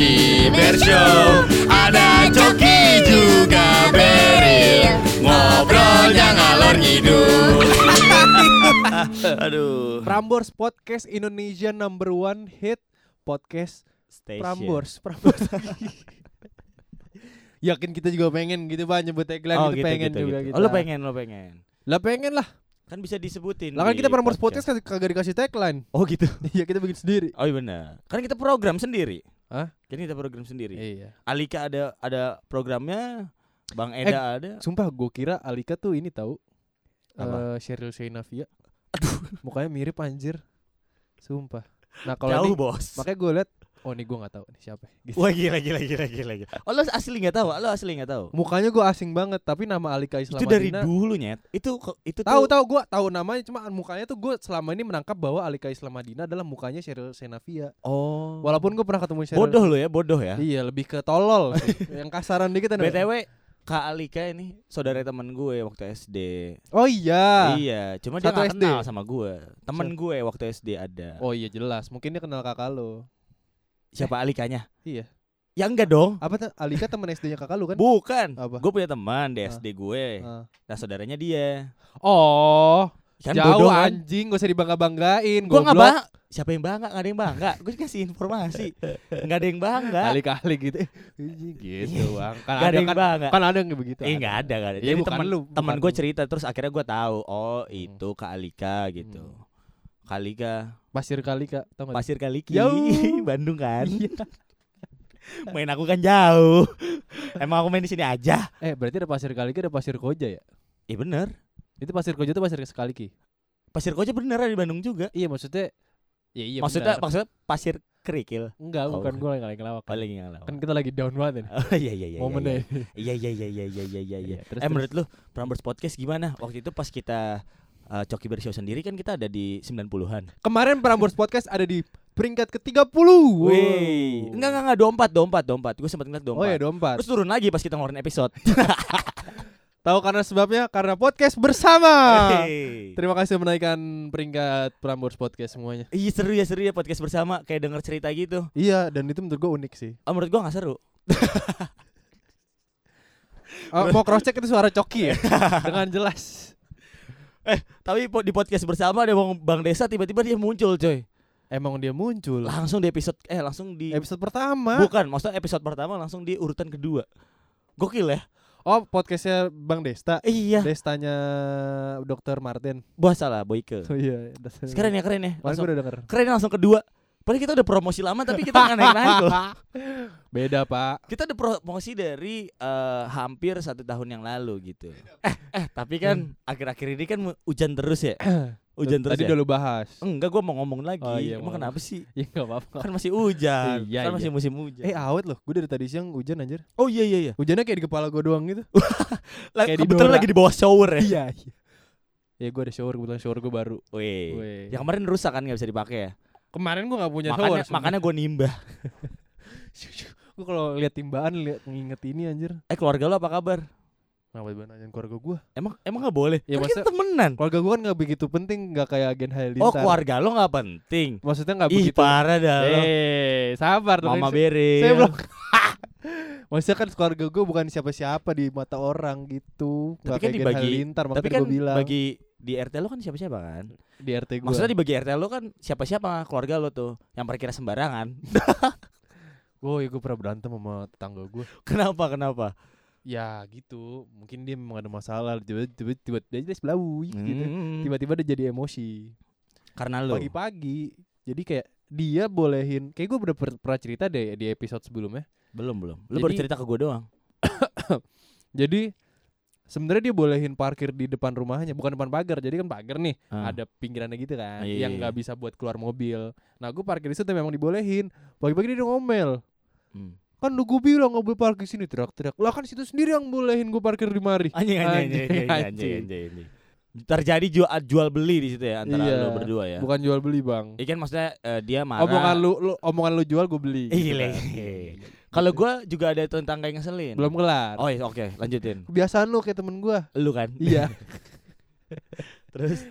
Coki Bershow Ada Coki juga Beril Ngobrolnya ngalor ngidul Aduh. Prambors Podcast Indonesia number one hit podcast Station. Prambors. Prambors. Yakin kita juga pengen gitu Pak nyebut tagline Oh, gitu, gitu, pengen gitu, juga gitu. kita. Oh, lo pengen, lo pengen. Lah pengen lah. Kan bisa disebutin. Lah kan di kita Prambors Podcast kagak kagak dikasih tagline. Oh gitu. Iya kita bikin sendiri. Oh iya benar. Kan kita program sendiri. Hah? Kan kita program sendiri. Iya. Alika ada ada programnya, Bang Eh, Eda ada. Sumpah gue kira Alika tuh ini tahu Apa? eh Sheryl Sheinafia. Mukanya mirip anjir. Sumpah. Nah kalau Jauh, ini Bos. makanya gue liat oh ini gue nggak tahu nih siapa. Gitu. Wah gila gila gila gila. gila. Oh lo asli nggak tahu? Lo asli nggak tahu? Mukanya gue asing banget tapi nama Alika Islam Itu dari Madinah- dulu nyet. Itu itu Tahu tahu gue tahu namanya cuma mukanya tuh gue selama ini menangkap bahwa Alika Islam Madinah adalah mukanya Sheryl Sheinafia. Oh. Walaupun gue pernah ketemu Sheryl. bodoh lo ya, bodoh ya. Iya lebih ke tolol. yang kasaran dikit ada. BTW Kak Alika ini saudara teman gue waktu SD. Oh iya. Iya, cuma dia Satu gak SD? kenal sama gue. Temen gue waktu SD ada. Oh iya jelas. Mungkin dia kenal kakak lo. Siapa Alikanya? Iya. Ya enggak dong. Apa tuh? Alika teman SD-nya kakak lu kan? Bukan. Gue punya teman di Ah. SD gue. Ah. Nah saudaranya dia. Oh, Kan jauh bodoh kan? anjing, gak usah dibangga-banggain. Gue nggak bangga. Siapa yang bangga? Gak ada yang bangga. Gue kasih informasi. Gak ada yang bangga. Kali-kali gitu. Eh, gitu, Bang. Kan Gak ada yang kan, bangga. kan ada yang begitu. Eh nggak ada, nggak ada. Iya, Jadi teman lu, teman gue cerita terus akhirnya gue tahu. Oh itu Kak Alika gitu. Hmm. Kak Alika Pasir kali kak, tau gak? Pasir Kaliki Jauh. Bandung kan. Iya. main aku kan jauh. Emang aku main di sini aja. Eh berarti ada pasir kali ada pasir koja ya? Iya bener. Itu pasir koja itu pasir sekali ki. Pasir Koja bener ada di Bandung juga. Iya maksudnya. Ya iya. maksudnya benar. maksudnya pasir kerikil. enggak Oh. bukan gue lagi ngelawak. Oh lagi ngalau. Kan kita lagi down banget. Oh iya iya iya. Momennya. Iya iya iya iya iya iya iya. iya. Iya, terus, Eh terus. menurut lu Prambors Podcast gimana? Waktu itu pas kita uh, Coki Bershow sendiri kan kita ada di 90-an. Kemarin Prambors Podcast ada di peringkat ke-30. Wih. Enggak enggak enggak 24 24 24. Gue sempat ngeliat 24. Oh ya 24. Terus turun lagi pas kita ngeluarin episode. Tahu karena sebabnya karena podcast bersama. Hey. Terima kasih menaikkan peringkat Prambors Podcast semuanya. Iya seru ya seru ya podcast bersama kayak denger cerita gitu. Iya, dan itu menurut gue unik sih. Oh, menurut gua nggak seru. Oh, mau cross check itu suara Coki ya? Dengan jelas. Tapi po- di podcast bersama ada bang, bang Desa tiba-tiba dia muncul coy. Emang dia muncul. Langsung di episode eh langsung di Episode pertama. bukan maksudnya episode pertama langsung di urutan kedua. Gokil ya? Oh, podcastnya Bang Desta. Iya. Destanya Dokter Martin. Wah salah Boyke. Oh iya, Keren ya keren ya. Langsung, gue udah denger. keren ya, langsung kedua. Padahal kita udah promosi lama tapi kita nggak naik-naik loh. Beda, Pak. Kita udah promosi dari eh, hampir satu tahun yang lalu gitu. Eh, eh tapi kan akhir-akhir ini kan hujan terus ya. Hujan terus Tadi ya. udah lu bahas. Enggak, gua mau ngomong lagi. Oh, iya, Emang mau. kenapa sih? Ya enggak apa-apa. Kan masih hujan. Iya, kan iya. masih musim hujan. Eh, awet loh. Gue dari tadi siang hujan anjir. oh iya iya iya. Hujannya kayak di kepala gue doang gitu. Lah, Kayak di kebetulan Dora. lagi di bawah shower ya. iya, iya. Ya gue ada shower, kebetulan shower gue baru. Wih. Weh. Yang kemarin rusak kan nggak bisa dipakai ya. Kemarin gue gak punya makanya shower. makanya gue nimbah. gue kalau lihat timbaan lihat nginget ini anjir. Eh keluarga lo apa kabar? Kenapa tiba nanyain keluarga gue? Emang emang nggak boleh? Ya, kan kita temenan. Keluarga gue kan gak begitu penting, gak kayak agen Halilintar. Oh keluarga lo nggak penting. Maksudnya gak Ih begitu. parah dah lo. Eh, sabar dong. Mama Beril. Saya belum. Maksudnya kan keluarga gue bukan siapa-siapa di mata orang gitu. Tapi Gak kan kayak dibagi- Halilintar, Tapi kan gue bilang bagi di RT lo kan siapa-siapa kan? di RT gue. Maksudnya dibagi RT lo kan siapa-siapa keluarga lo tuh yang parkirnya sembarangan. Ya gue pernah berantem sama tetangga gue. kenapa kenapa? Ya gitu, mungkin dia memang ada masalah. Tiba-tiba dia sebelah gitu. Hmm, Tiba-tiba dia jadi emosi. Karena lo. Pagi-pagi. Jadi kayak dia bolehin, kayak gue udah per- pernah cerita deh di episode sebelumnya. Belum belum. Lo baru Jadi- cerita ke gue doang. Jadi sebenarnya dia bolehin parkir di depan rumahnya, bukan depan pagar. Jadi kan pagar nih, Ah. ada pinggirannya gitu kan, Iya, yang iya, nggak bisa buat keluar mobil. Nah gue parkir di situ memang dibolehin. Pagi-pagi dia ngomel. Hmm. Kan lu gue bilang nggak boleh parkir sini teriak-teriak. Lah kan situ sendiri yang bolehin gue parkir di mari. Anjing anjing anjing Anjing, anjing anjing anjing. Terjadi jual jual beli di situ ya antara Iya, lo berdua ya. Bukan jual beli bang. Iya kan maksudnya eh, dia marah. Omongan lu, lu omongan lu jual gue beli. gitu Iya. kan. Kalau gua juga ada tetangga yang ngeselin. Belum kelar. Oh iya, oke, lanjutin. Kebiasaan lu kayak temen gue. Lu kan? Iya. Terus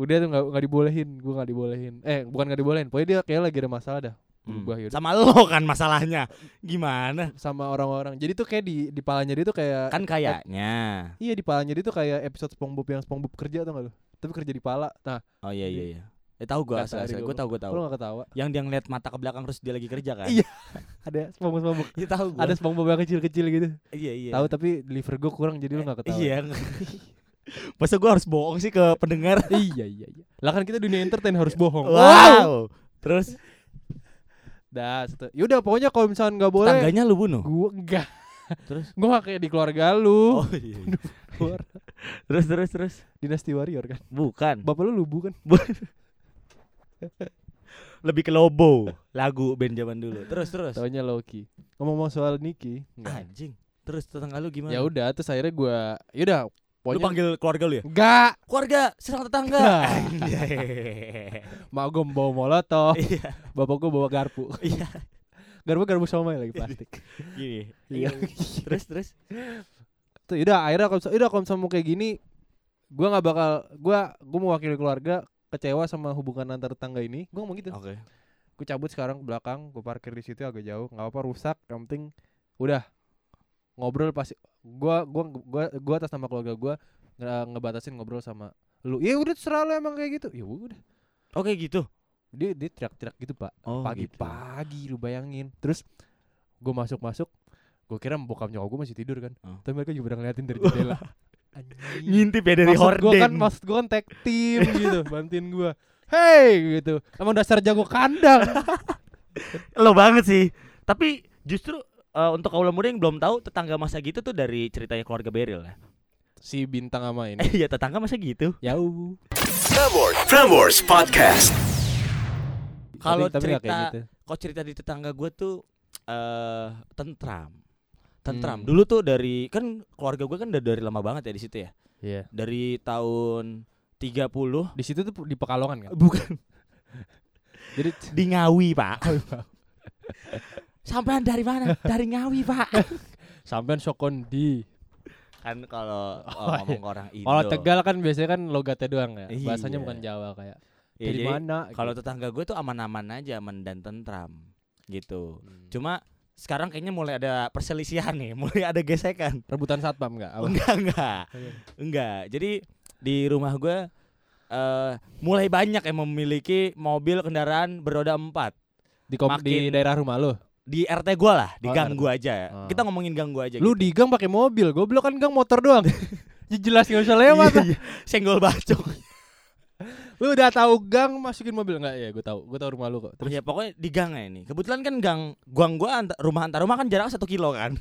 Udah tuh nggak nggak dibolehin, gue nggak dibolehin. Eh bukan nggak dibolehin. Pokoknya dia kayak lagi ada masalah dah. berubah udah. Sama lo kan masalahnya. Gimana? sama orang-orang. Jadi tuh kayak di di palanya dia tuh kayak Kan kayaknya. iya di palanya dia tuh kayak episode SpongeBob yang SpongeBob kerja tuh gak lu? Tapi kerja di pala. Nah, Oh iya iya iya. Eh tahu gua, Kata asal gue gua. tahu gue tahu. lu gak ketawa? Yang dia ngeliat mata ke belakang terus dia lagi kerja kan? Iya. Ada SpongeBob. Iya tahu gua. Ada SpongeBob yang kecil-kecil gitu. Iya iya. Tahu tapi liver gue kurang jadi lu gak ketawa. Iya. Masa gue harus bohong sih ke pendengar? iya iya iya. Lah kan kita dunia entertain harus bohong. Wow. Terus Dah. Yaudah pokoknya kalau misalkan nggak boleh, tangganya lu bunuh. gua enggak. Terus? Gua kayak di keluarga lu. Oh iya. Terus terus terus. Dinasti Warrior kan. Bukan. Bapak lu lubu kan? Lebih ke Lobo lagu band zaman dulu. Terus terus. Taunya Loki. Ngomong-ngomong soal Niki, enggak. Anjing. Terus tetangga lu gimana? Ya udah, terus akhirnya gua yaudah Lu pokoknya panggil keluarga lu ya? enggak. Keluarga serang tetangga. Mak gua bawa molotov, Iya. bapak gua bawa garpu. Iya. Garpu garpu somai lagi plastik. Gini. Iya. Terus terus. Tuh yaudah akhirnya kalau udah kalau misalnya mau kayak gini gua nggak bakal gua gua mewakili keluarga kecewa sama hubungan antar tetangga ini. Gua ngomong gitu. Oke. gue cabut sekarang ke belakang gue parkir di situ agak jauh nggak apa rusak yang penting udah ngobrol pasti gua gua gua gua atas nama keluarga gua nge ngebatasin ngobrol sama lu ya udah terserah lu emang kayak gitu ya udah Oke gitu. dia dia teriak-teriak gitu pak Oh, pagi-pagi lu bayangin terus gue masuk masuk gue kira bokap nyokap gue masih tidur kan Oh. tapi mereka juga udah ngeliatin dari jendela Anjing. Ngintip ya dari maksud gue horden. kan maksud gue kan tag team gitu bantuin gue hey gitu emang dasar jago kandang Lo banget sih. Tapi justru eh, untuk kaula muda yang belum tahu tetangga masa gitu tuh dari ceritanya keluarga Beril ya. si bintang sama ini iya tetangga masa gitu. jauh Prambors, Prambors Podcast. Kalau cerita kayak gitu. kok cerita di tetangga gue tuh eh tentram. Tentram. Hmm. Dulu tuh dari kan keluarga gue kan udah dari lama banget ya di situ ya. Iya. Dari tahun 30 Di situ tuh di Pekalongan kan. bukan Jadi di Ngawi, Pak. Sampean dari mana? Dari Ngawi, Pak. sampean sokon di. kan kalau Oh, ngomong ke orang Indo. Kalau Tegal kan biasanya kan logatnya doang ya. Iya. Bahasanya bukan Jawa kayak. Iya, dari jadi mana? Kalau gitu. tetangga gue tuh aman-aman aja, aman dan tentram gitu. Hmm. Cuma sekarang kayaknya mulai ada perselisihan nih, mulai ada gesekan. rebutan satpam enggak? Apa? Enggak, enggak. Enggak. Jadi di rumah gue eh mulai banyak yang memiliki mobil kendaraan beroda empat Di, kom- di Makin- daerah rumah lu. di RT gue lah, di Oh, gang gue aja. ya. Oh. Kita ngomongin gang gue aja. Lu gitu. di gang pakai mobil, goblok kan gang motor doang. Jelas nggak usah lewat. Iya, iya. senggol bacok. Lu udah tahu gang masukin mobil enggak? Ya, gue tahu. Gue tahu rumah lu kok. Terus ya pokoknya di gangnya ini. Kebetulan kan gang gang gue rumah antar rumah kan jarak satu kilo kan.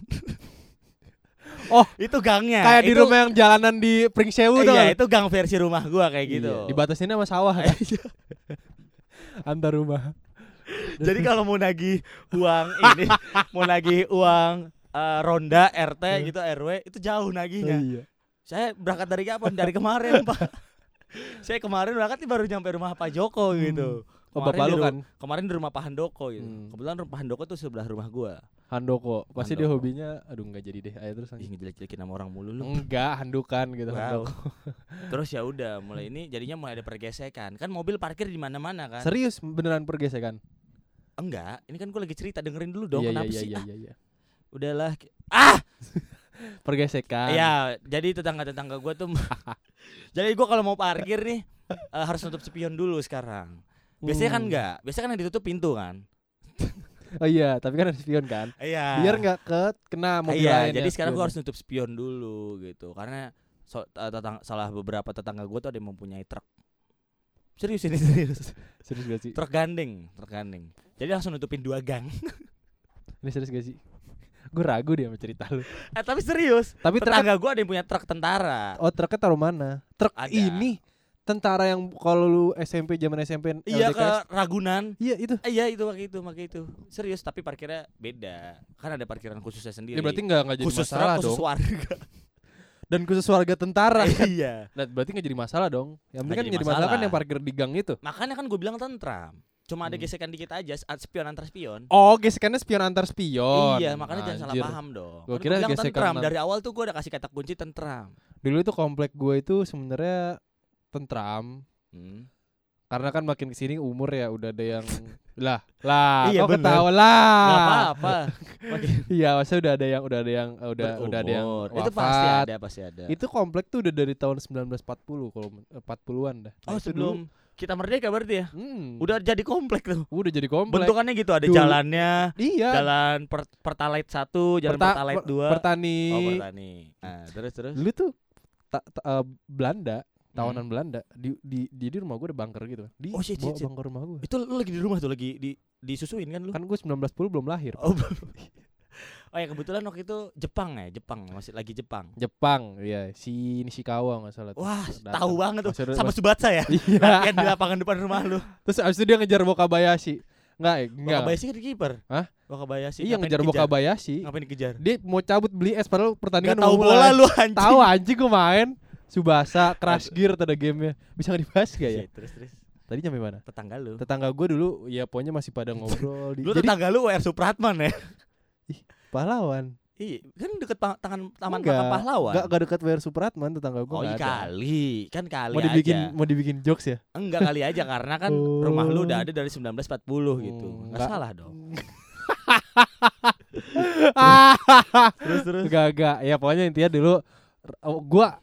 Oh, itu gangnya. kayak di Itu- rumah yang jalanan di Pringsewu tuh. Iya, itu gang versi rumah gua kayak gitu. Iya, dibatasinnya sama sawah kan. Antar rumah. Jadi kalau mau nagih uang ini, mau nagih uang eh, ronda RT gitu RW itu jauh nagihnya. Iya. Saya berangkat dari kapan? Dari kemarin, Pak. Saya kemarin berangkat baru nyampe rumah Pak Joko gitu. Oh, Kemarin bapak lu kan Kemarin di rumah Pak Handoko gitu. Hmm. Kebetulan rumah Pak Handoko tuh sebelah rumah gua. Handoko. Pasti dia Handoko. hobinya aduh enggak jadi deh. Ayo terus lanjut. ngejelek-jelekin nama orang mulu lu. Enggak, handukan gitu Wow. Handoko. Terus ya udah, mulai ini jadinya mulai ada pergesekan. Kan mobil parkir di mana-mana kan. Serius beneran pergesekan? Enggak, ini kan gua lagi cerita dengerin dulu dong iya, kenapa iya, sih? iya, Ah, iya, iya. udahlah. Ah, Pergesekan. Iya, jadi tetangga-tetangga gue tuh Jadi gue kalau mau parkir nih eh, harus nutup spion dulu sekarang. Biasanya kan Hmm. enggak, biasanya kan yang ditutup pintu kan. Oh iya, tapi kan ada spion kan. Iya. Biar enggak ke kena mobil Iya, jadi ya sekarang gue harus nutup spion dulu gitu. Karena so, eh, tetang- salah beberapa tetangga gue tuh ada yang mempunyai truk. Serius ini serius. serius gak sih? truk gandeng, truk gandeng. Jadi langsung nutupin dua gang. Ini serius gak sih? Gue ragu dia sama cerita lu. eh tapi serius. Tapi Tetangga gue ada yang punya truk tentara. Oh, truknya taruh mana? Truk Ada. ini tentara yang kalau lu SMP zaman SMP Iya ke. Ragunan. Iya itu. Eh, Iya itu pakai itu pakai itu serius tapi parkirnya beda kan ada parkiran khususnya sendiri Ya berarti enggak enggak jadi khusus masalah truk, khusus dong. warga Dan khusus warga tentara. iya Nah, berarti nggak jadi masalah dong. Yang penting Nggak kan jadi jadi masalah kan masalah. yang parkir di gang itu. makanya kan gue bilang tentram cuma ada Hmm. gesekan dikit aja spion antar spion Oh, gesekannya spion antar spion. iya makanya jangan salah Anjir. paham dong Gua Kan kira bilang gesekan tentram dari awal tuh gue udah kasih kata kunci tentram Dulu itu komplek gue itu sebenarnya tentram, hmm. karena kan makin ke sini umur ya udah ada yang lah lah Iya, kok ketawa lah apa-apa. Makin iya maksudnya udah ada yang udah ada yang udah udah ada yang berumur. wafat Itu pasti ada, pasti ada. itu komplek tuh udah dari tahun 1940 kalau men- eh, 40-an dah Nah, oh, itu sebelum kita merdeka berarti ya? hmm, Udah jadi komplek tuh. udah jadi komplek Bentukannya gitu, ada Dulu. jalannya, iya jalan per Pertalite 1, jalan Perta- Pertalite per- 2. Pertani Oh, Pertani. Nah, terus terus. dulu tuh ta- ta- eh, Belanda tawanan Hmm. Belanda di di di, di rumah gue ada bunker gitu di Oh, shit, shit, shit. bunker rumah gue Itu lu lagi di rumah tuh lagi di disusuin kan lu? kan gue 1910 belum lahir Oh, oh ya kebetulan waktu itu Jepang ya, Jepang masih lagi Jepang. Jepang iya si Nishikawa nggak salah. Wah, Datang. tahu banget tuh. Sama Subatsa ya. iya Latihan di lapangan depan rumah lu. terus abis itu dia ngejar Wakabayashi nggak eh, enggak Wakabayashi kan kiper. Hah? Wakabayashi. iya ngejar dikejar? Wakabayashi Ngapain dikejar? dia mau cabut beli es padahal pertandingan tahu udah bola mulai. lu anjing. tahu anjing gue main Subasa Crash Gear tuh ada gamenya bisa nggak dibahas gak ya Terus terus. tadi nyampe mana Tetangga lu. tetangga gue dulu ya pokoknya masih pada ngobrol di, Lu jadi tetangga lu WR Supratman ya? Pahlawan Iya, kan deket pa- tangan taman Enggak, makam pahlawan. Gak, gak dekat WR Supratman tetangga gue oh iya kali, kan kali mau dibikin aja. mau dibikin jokes ya Enggak kali aja karena kan Oh. rumah lu udah ada dari 1940 gitu. Hmm, Enggak nggak. salah dong. terus terus gak gak ya pokoknya intinya dulu gua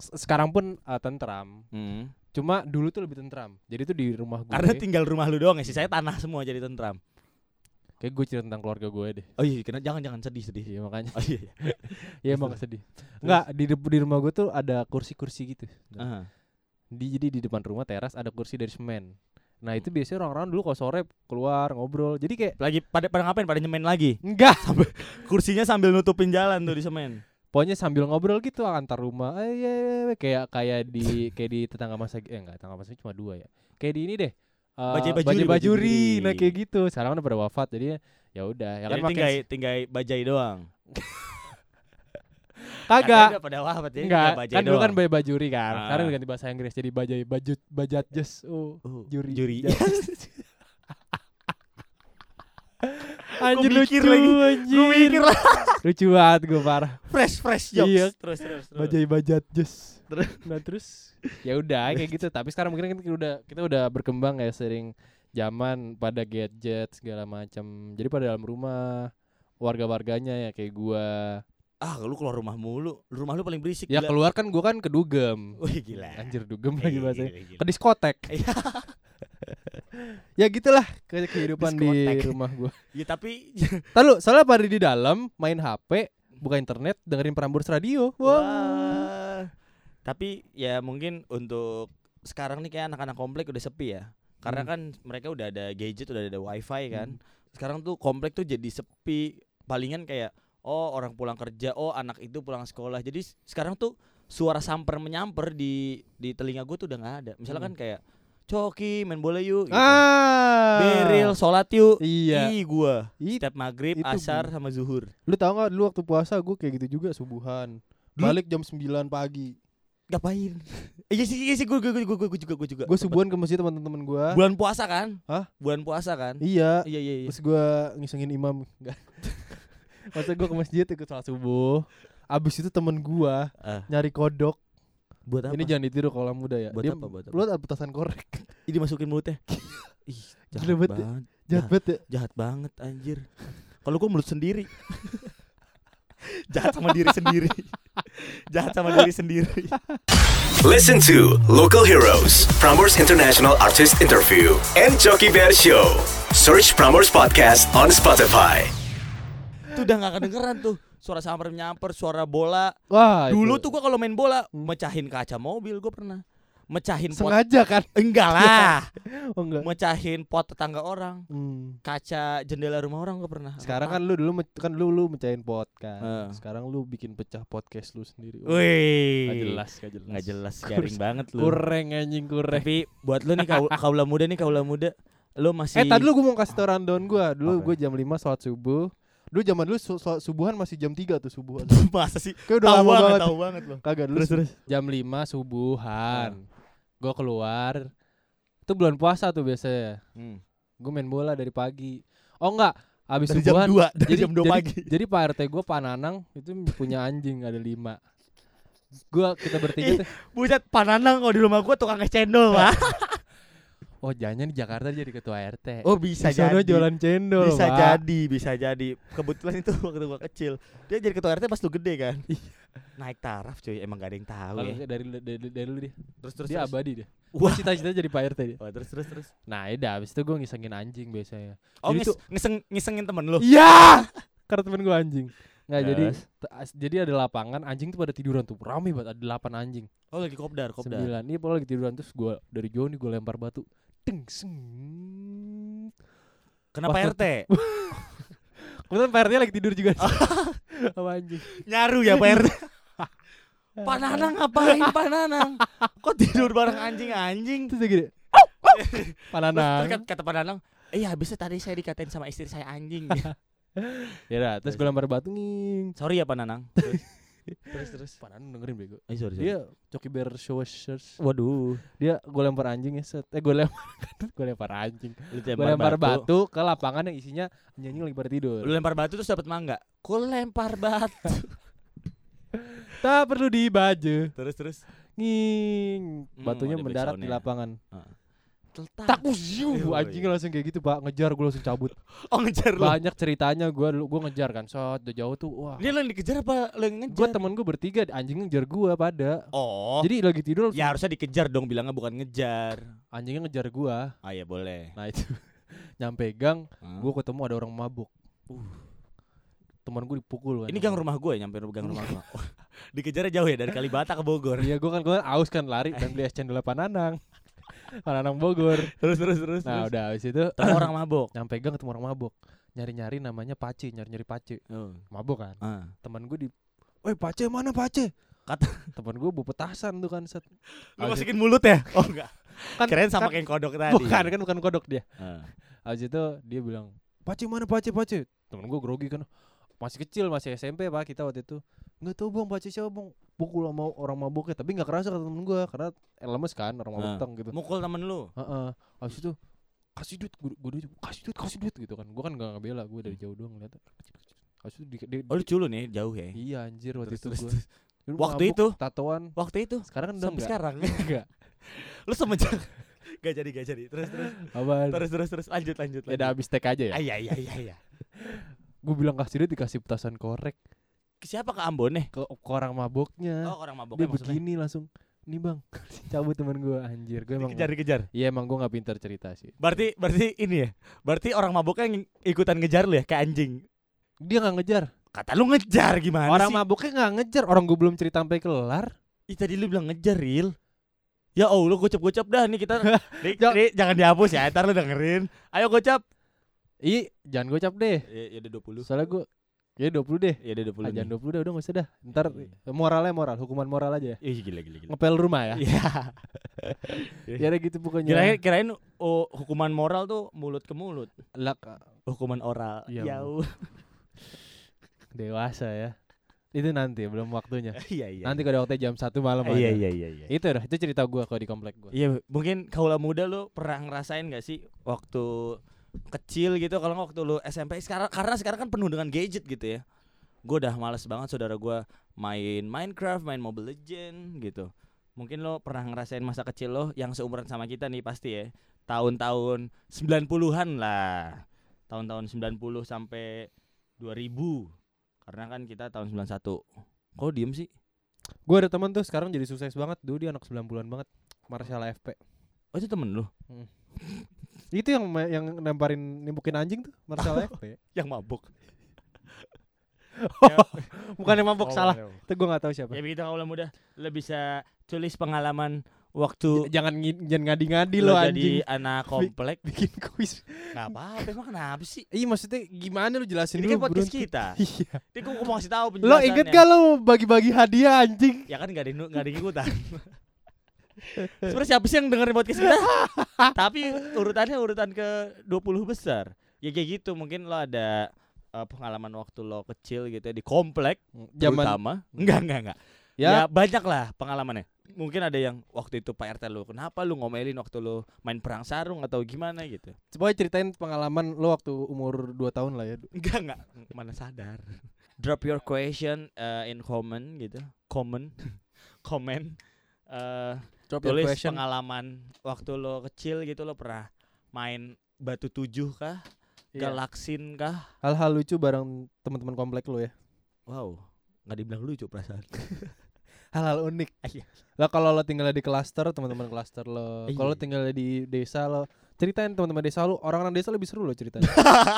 sekarang pun uh, tentram Hmm. cuma dulu tuh lebih tentram jadi tuh di rumah gue Karena tinggal rumah lu doang ya, sih saya tanah semua jadi tentram. Kayak gue cerita tentang keluarga gue deh Oh iya, kena jangan jangan sedih sedih. iya makanya Oh iya. iya. ya emang sedih nggak di di rumah gue tuh ada kursi-kursi gitu Aha. di jadi di depan rumah teras ada kursi dari semen nah itu biasanya orang-orang dulu kalau sore keluar ngobrol jadi kayak Lagi pada pada ngapain? Pada nyemen lagi. enggak Kursinya sambil nutupin jalan tuh di semen. pokoknya sambil ngobrol gitu antar rumah eh, iya, iya, iya. kayak kayak di kayak di tetangga masa eh enggak tetangga masa cuma dua ya kayak di ini deh eh, Bajai Bajuri, Bajai bajuri Bajuri. nah kayak gitu sekarang udah pada wafat jadi ya udah ya kan tinggal tinggal bajai doang. Kagak udah pada wafat jadi enggak bajai kan dulu kan bajai bajuri kan Ah. sekarang diganti bahasa Inggris jadi bajai bajut bajat jes oh Oh, juri juri. anjir lucu mikir lagi. anjir Gue mikir lah lucu banget gue parah fresh fresh jokes. Iya. Terus terus terus. bajai bajat jes Terus? nah terus ya udah kayak gitu tapi sekarang mungkin kan kita udah kita udah berkembang ya sering zaman pada gadget segala macam jadi pada dalam rumah warga-warganya ya kayak gua Ah, lu keluar rumah mulu. Rumah lu paling berisik. ya gila. keluar kan gua kan ke dugem Wih gila. anjir dugem lagi gila, bahasanya gila, gila. ke diskotek Iya. ya gitulah ke kehidupan di rumah gua Ya tapi Tahu soalnya pada di dalam main HP buka internet dengerin Prambors radio wah Wah. Tapi ya mungkin untuk sekarang nih kayak anak-anak komplek udah sepi ya. Karena Hmm. kan mereka udah ada gadget, udah ada wifi kan. Sekarang tuh komplek tuh jadi sepi. Palingan kayak oh orang pulang kerja, oh anak itu pulang sekolah. Jadi sekarang tuh suara samper menyamper di di telinga gue tuh udah nggak ada. Misalnya kan kayak Coki main bola yuk. Gitu. Hmm. ah Beril sholat yuk. iya Ih gua It- setiap maghrib, asar gua. sama zuhur. Lu tau gak dulu waktu puasa gue kayak gitu juga subuhan Dulu- Balik jam 9 pagi Ngapain? Iya sih, iya sih gue gue gue gue gue juga gue juga. Gue subuhan ke masjid teman-teman gue Bulan puasa kan? Hah? Bulan puasa kan? Iya Iya iya iya. Terus gue ngisengin imam Enggak Maksudnya gue ke masjid ikut sholat subuh Abis itu temen gue Ah. nyari kodok Buat apa? Ini jangan ditiru kalau muda ya Buat Dia apa, buat apa? Lu ada petasan korek Ini dimasukin mulutnya. Ih, jahat Gila banget ya. banget. Jahat banget ya Jahat banget anjir. Kalau gue mulut sendiri. jahat sama diri sendiri. jahat sama diri sendiri. Listen to local heroes, Prambors International Artist Interview, and Jockey Bear Show. Search Prambors Podcast on Spotify. Itu udah gak kedengeran tuh. Suara samper nyamper, suara bola. Wah Dulu itu. tuh gua kalau main bola Hmm. mecahin kaca mobil gue pernah. Mecahin pot. Sengaja kan Enggak lah. Oh enggak mecahin pot tetangga orang, Hmm. kaca jendela rumah orang gue pernah. Sekarang kan lu dulu kan lu lu mecahin pot kan. Heeh. Sekarang lu bikin pecah podcast lu sendiri. Wih, Nggak jelas, nggak jelas. nggak jelas, garing banget lu. Kurang anjing kurang. Tapi buat lu nih kau kaula muda nih kaula muda, lu masih. Eh tadi lu gue mau kasih tau rundown gue Dulu Apa? gue jam 5 sholat subuh Dulu zaman dulu su- sholat subuhan masih jam 3 tuh subuhan masa sih? Kayak udah Tahu lama banget, banget tahu banget lu. Kagak dulu Terus terus. jam 5 subuhan Gue keluar Itu bulan puasa tuh biasanya Hmm. Gue main bola dari pagi Oh enggak Abis Dari jam subuhan 2, dari jadi, jam 2 jadi, pagi. Jadi Pak RT gue Pak Nanang Itu punya anjing ada 5 Gue kita bertiga Ih. tuh Buset, pananang kalau di rumah gua tukang es cendol, Pak. Oh, jangan di Jakarta jadi ketua RT. Oh bisa Di sono jadi. jualan cendol, bisa Pak. jadi, bisa jadi. Kebetulan itu waktu gua kecil. Dia jadi ketua RT pas lu gede kan. Naik taraf cuy, emang gak ada yang tahu Kalau ya. nggak dari, dari dari dulu dia. Terus terus dia terus. abadi dia. Wah. Cita-cita jadi Pak RT dia. Wah, terus terus terus. Nah, udah habis itu gua ngisengin anjing biasanya. Oh, Jadi ngis- tuh- ngiseng ngisengin temen lu. Iya. Karena temen gua anjing. Nggak jadi t- as- jadi ada lapangan anjing tuh pada tiduran tuh rame banget ada delapan anjing Oh, lagi kopdar, kopdar. sembilan ini pokoknya lagi tiduran terus gua dari jauh nih gua lempar batu ting seng Kenapa Pas- RT? kebetulan Pak RT lagi tidur juga sama anjing Nyaru ya Pak RT. Pak Nanang ngapain Pak Nanang? Kok tidur bareng anjing-anjing? terus gini Terus pananang kata, kata Pak Nanang, "Eh, ya habisnya tadi saya dikatain sama istri saya anjing." ya udah terus gua lempar batu nging Sorry ya Pak Nanang. Terus terus. terus. pananang dengerin bego Eh, sorry, sorry. dia coki bear show shirts Waduh, dia gua lempar anjing ya set eh gua lempar gua lempar anjing gua lempar batu. ke lapangan yang isinya anjing lagi pada tidur Lu lempar batu terus dapat mangga. Ku lempar batu. tak perlu dibaju terus terus. nging Hmm, batunya ada mendarat di lapangan Teltak. Tak usiu Eh, anjingnya langsung kayak gitu pak ngejar gue langsung cabut Oh, ngejar lu. banyak ceritanya gue dulu gue ngejar kan shot udah jauh tuh wah Dia lu yang dikejar apa lu yang gue ngejar? temen gue bertiga anjingnya ngejar gue pada Oh. jadi lagi tidur ya harusnya dikejar dong bilangnya bukan ngejar. anjingnya ngejar gue Ah ya boleh. nah itu nyampe gang Hah? gue ketemu ada orang mabuk teman gue dipukul kan Ini gang rumah gue nyampe gang rumah gue. Dikejarnya jauh ya dari Kalibata ke Bogor. iya gue kan gue aus kan lari dan beli es cendol pananang pananang Bogor terus terus terus. nah terus. udah habis itu Ketemu orang mabok. nyampe gang ketemu orang mabuk nyari-nyari namanya Pace nyari-nyari Pace Oh. mabuk kan Ah. teman gue di Woi Pace mana Pace Kata teman gue bawa petasan tuh kan set lu Habis masukin mulut ya? Oh enggak. kan Keren sama kan- kayak kodok tadi. bukan kan bukan kodok dia Ah. habis itu dia bilang Pace mana Pace Pace temen gue grogi kan masih kecil masih SMP pak kita waktu itu nggak tahu bang Pace siapa bang pukul sama orang mabuknya tapi nggak kerasa kata temen gue karena eh, lemes kan orang mabuk Ah. teng gitu Mukul temen lu. Heeh. habis itu kasih duit gue gue duit kasih duit kasih duit gitu kan gue kan nggak ngebela gue dari jauh doang ngeliat habis itu di, di- Oh lu culun nih jauh ya. iya anjir waktu Terus, itu gue. Waktu itu? tatoan Waktu itu sekarang kan udah sampai enggak sekarang. enggak lu semenjak Gak jadi gak jadi. Terus terus terus terus terus lanjut lanjut. ya udah habis tek aja ya Ah, iya iya iya iya. gue bilang kasih duit dikasih petasan korek Siapa ke Ambon nih? ke, ke orang maboknya Oh orang dia maboknya maksudnya. begini langsung nih bang cabut teman gue anjir gue emang dikejar. iya emang gue nggak pintar cerita sih Berarti berarti ini ya. Berarti orang maboknya yang ikutan ngejar lu ya kayak anjing. dia nggak ngejar Kata lu ngejar gimana orang sih? maboknya nggak ngejar orang gue belum cerita sampai kelar Ih tadi lu bilang ngejar Ril. Ya oh lu gocap-gocap dah nih kita. Nih, nih, jangan dihapus ya, ntar lu dengerin. Ayo gocap. ih jangan gue cap deh Ya, ya udah 20. soalnya gue ya 20 deh Ya udah 20. ah, nih. jangan 20 deh udah nggak usah dah ntar Iya. moralnya moral hukuman moral aja ya Ih gila gila gila. ngepel rumah ya Iya. ya udah gitu pokoknya Kirain kirain oh, hukuman moral tuh mulut ke mulut. Lah, Hukuman oral. Iya, Jauh. dewasa ya itu nanti belum waktunya Iya iya. nanti kalau waktu jam satu malam aja Iya iya iya iya. itu dah itu cerita gua kalau di komplek gua Iya, mungkin kaula muda lu pernah ngerasain gak sih waktu kecil gitu kalau nggak waktu lu SMP sekarang karena sekarang kan penuh dengan gadget gitu ya. Gue udah males banget saudara gua main Minecraft, main Mobile Legend gitu. Mungkin lo pernah ngerasain masa kecil lo yang seumuran sama kita nih pasti ya. Tahun-tahun 90-an lah. Tahun-tahun 90 sampai 2000. Karena kan kita tahun 91. Kok diem sih? gua ada teman tuh sekarang jadi sukses banget dulu dia anak 90-an banget Marshall FP Oh itu temen lu itu yang yang nemparin nimbukin anjing tuh Marshall FP yang mabuk. bukan yang mabok Oh, salah bukan. itu gua nggak tahu siapa Ya begitu kaula muda, lo bisa tulis pengalaman waktu J- jangan jangan ngadi-ngadi lo lo jadi anjing anak komplek. bikin kuis Nggak apa-apa, emang kenapa sih? iya maksudnya gimana lu jelasin Ini kan dulu podcast beruntung. kita. iya Ini gue mau kasih tahu lo penjelasannya. inget gak lo bagi-bagi hadiah anjing Ya kan nggak ada nggak ada yang ikutan. Sebenarnya siapa sih yang dengerin podcast kita? Tapi urutannya urutan ke 20 besar. Ya kayak gitu, mungkin lo ada eh, pengalaman waktu lo kecil gitu ya di komplek zaman terutama. Enggak, enggak, enggak. ya, Ya, banyak lah pengalamannya. Mungkin ada yang waktu itu Pak RT lu kenapa lu ngomelin waktu lu main perang sarung atau gimana gitu. coba ceritain pengalaman lo waktu umur 2 tahun lah ya Enggak enggak mana sadar. Drop your question uh, in comment gitu. Comment. Comment. Uh, Drop your tulis question. pengalaman waktu lo kecil gitu lo pernah main batu tujuh kah Iya. galaksin kah Hal-hal lucu bareng teman-teman komplek lu ya. wow nggak dibilang lucu perasaan Hal-hal unik. Iya. Lah kalau lo tinggal di klaster, teman-teman klaster lo. Iya. Kalau lo tinggal di desa lo, ceritain teman-teman desa lo, orang-orang desa lebih seru lo ceritanya.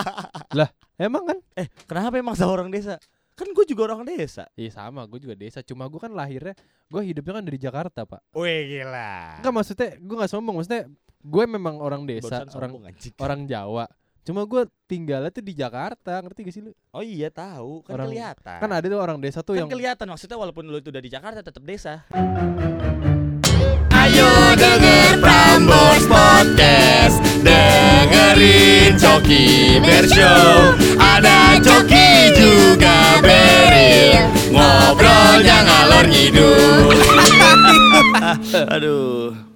lah, emang kan? eh kenapa emang sama orang desa kan gue juga orang desa Iya sama, gue juga desa. Cuma gue kan lahirnya, gue hidupnya kan dari Jakarta pak. Wih gila Enggak maksudnya, gue nggak sombong. Maksudnya, gue memang orang desa, Barusan orang anjing. orang Jawa. Cuma gue tinggalnya tuh di Jakarta, ngerti gak sih lu? oh iya tahu kan Orang- kelihatan Kan ada tuh orang desa tuh kan yang kelihatan maksudnya walaupun lu itu udah di Jakarta tetap desa Ayo denger Prambors Podcast Dengerin Coki Bershow Ada Coki juga Beril Ngobrolnya ngalor ngidul. Aduh